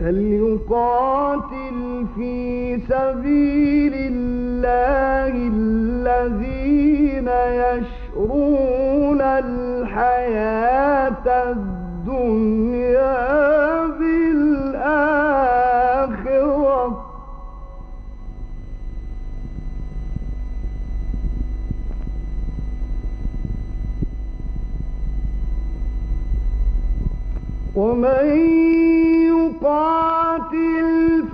فليقاتل في سبيل الله الذين يشرون الحياة الدنيا بالآخرة؟ ومن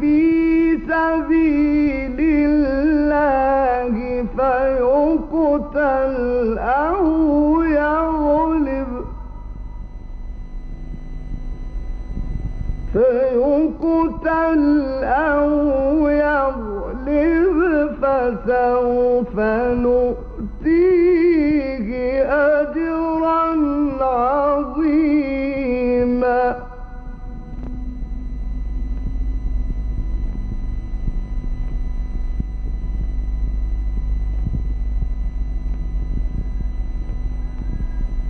في سبيل الله فيقتل أو يغلب. فسوف نؤتيه.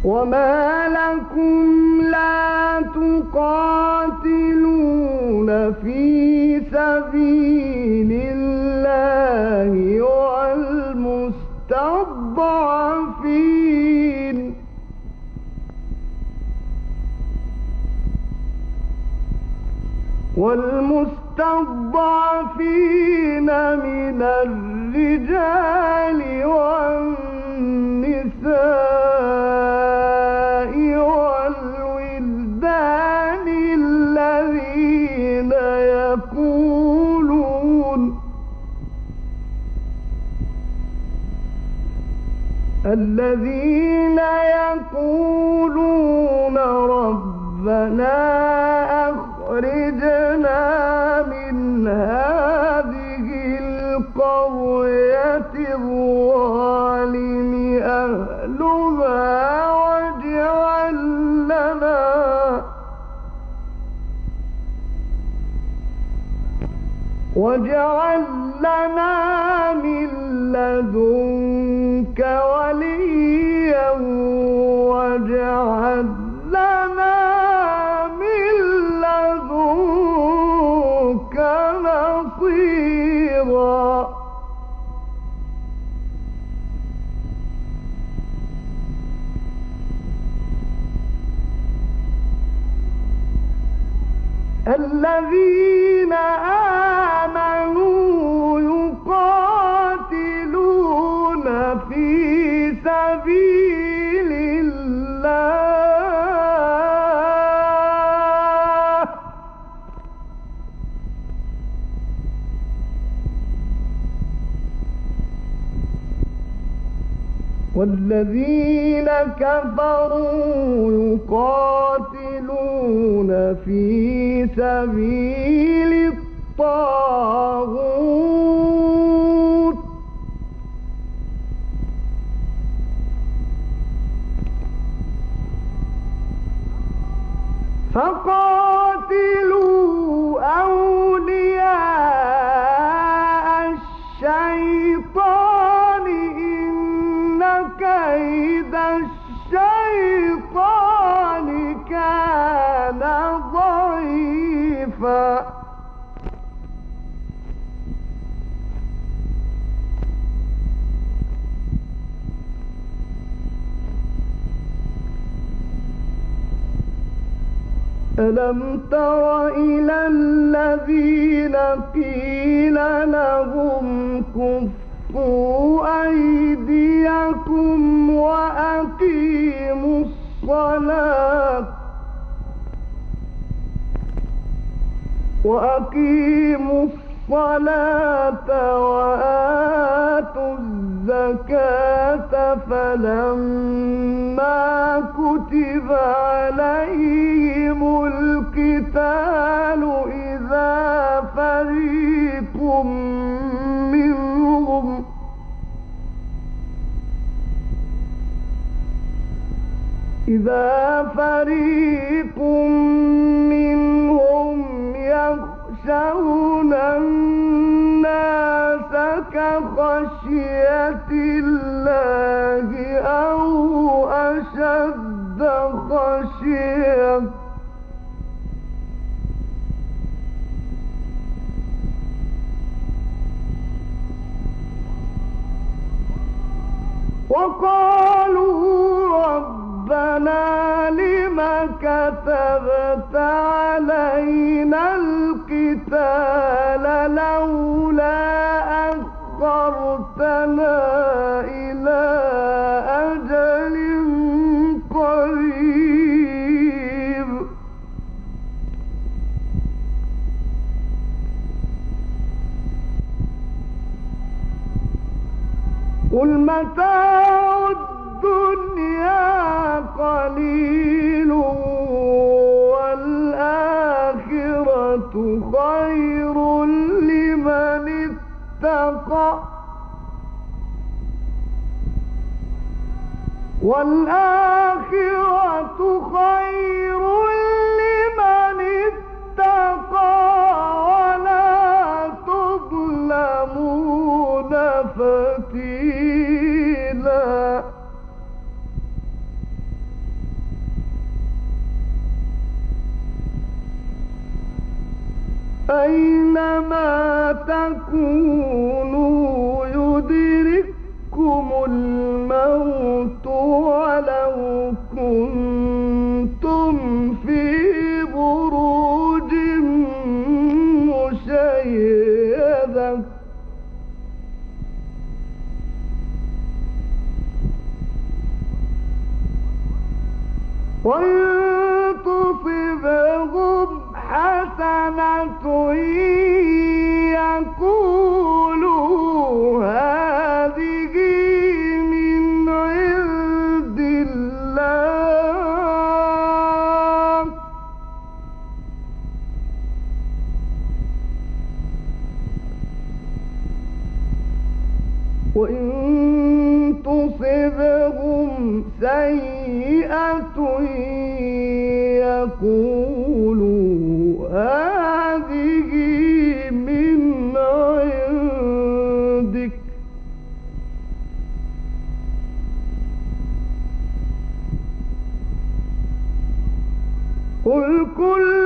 وما لكم لا تقاتلون في سبيل الله والمستضعفين والمستضعفين من الرجال والنساء الذين يقولون ربنا أخرجنا من هذه القرية الظالم أهلها واجعل لنا واجعل لنا الذين آمنوا يقاتلون في سبيل الله. والذين كفروا يقاتلون في سبيل الطاغوت. ألم تر إلى الذين قيل لهم كفوا أيديكم وأقيموا الصلاة وأقيموا الصلاة وآتوا الزكاة فلما كتب عليهم القتال إذا فريق منهم إذا فريق منهم كخشية قل متاع والآخرة خير لمن اتقى ولا تظلمون فتيلا. أينما تكونوا يدرككم الموت مشيدة وإن تصبهم حسنة يقولوا سيئة يقولوا هذه من عندك. قل كل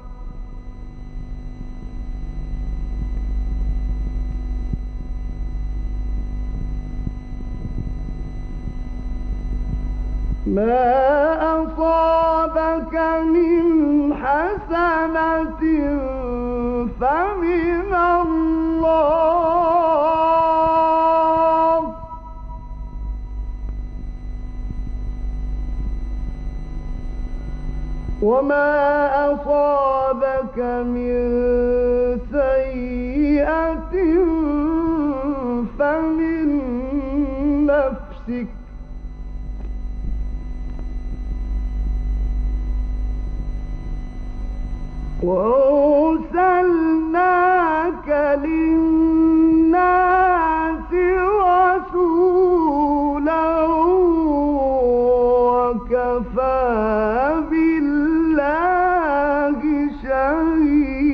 ما أصابك من حسنة فمن الله. وما أصابك من سيئة فمن نفسك. وأرسلناك للناس رسولا وكفى بالله شهيدا.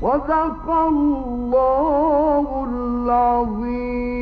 صدق الله العظيم.